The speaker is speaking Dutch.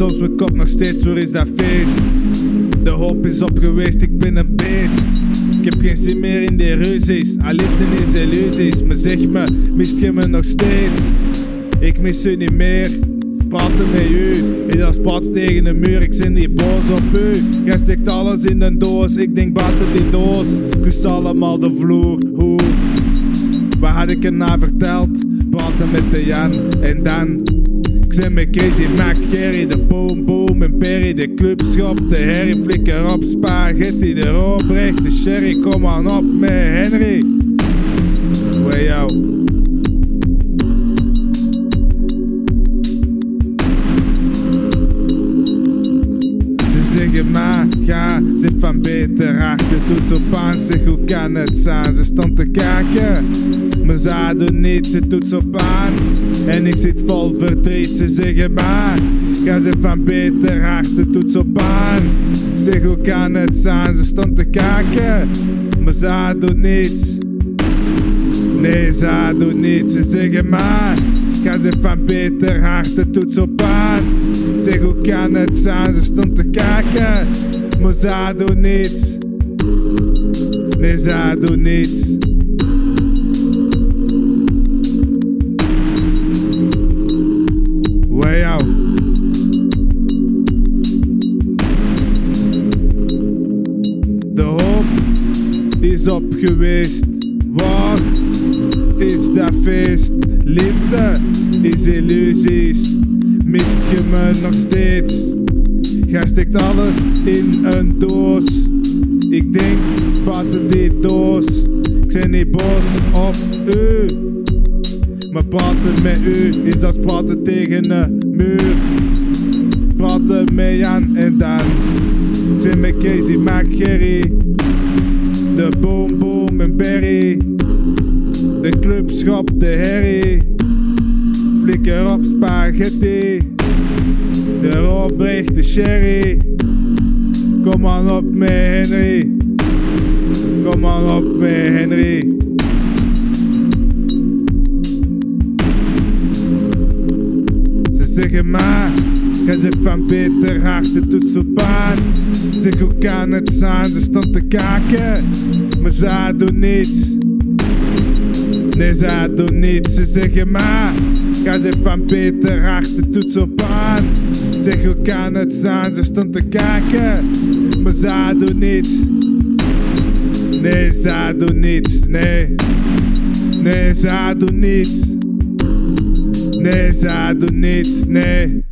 soms mijn kop nog steeds, waar is dat feest? De hoop is op geweest, ik ben een beest. Ik heb geen zin meer in die ruzies, al liefde is illusies. Maar zeg me, mist je me nog steeds? Ik mis u niet meer. Praten met u, is als praten tegen de muur. Ik zit niet boos op u. Jij alles in een doos, ik denk buiten die doos. Kus allemaal de vloer, hoe? Waar had ik er na verteld? Praten met de Jan en dan. Ik zit met Casey, Mac, Gerry, de Boom Boom en Perry, de clubschop, de herrie, flikker op, spaghetti, de Robrecht, de Sherry, kom aan op met Henry. Way. Maar, ga, zit van beter toets op aan, zeg hoe kan het zijn? Ze stond te kijken, maar ze doen niet, ze toets op aan. En ik zit vol verdriet, ze zeggen maar, ga ze van beter achter toets op aan. Zeg hoe kan het zijn? Ze stond te kijken, maar ze doen niets. Nee, ze doen niets, ze zeggen maar. Ga ze van beter harte toets op. Zeg hoe kan het zijn, ze stond te kijken. Maar ze doen niets. Nee, ze doen niets. De hoop is op geweest. Waar is dat feest? Liefde is illusies. Mist je me nog steeds? Jij steekt alles in een doos. Ik denk, buiten die doos. Ik ben niet boos op u. Maar praten met u is als praten tegen een muur. Praten met Jan en Dan. Ik met Casey, Mac, Gerry. De Boom Boom en Perry. De clubschop, de herrie. Flikker op spaghetti. De Robrecht, de Sherry. Kom aan op met Henry. Kom aan op met Henry. Ze zeggen maar, ga ze van beter harte toets op aan. Zeg hoe kan het zijn, ze stond te kijken, maar ze doen niets. Nee, ze doen niets, ze zeggen maar, ga ze van beter harte toets op aan. Zeg hoe kan het zijn, ze stond te kijken, maar ze doen niets. Nee, ze doen niets, nee. Nee, ze doen niets. Nee, ze doen niets, nee.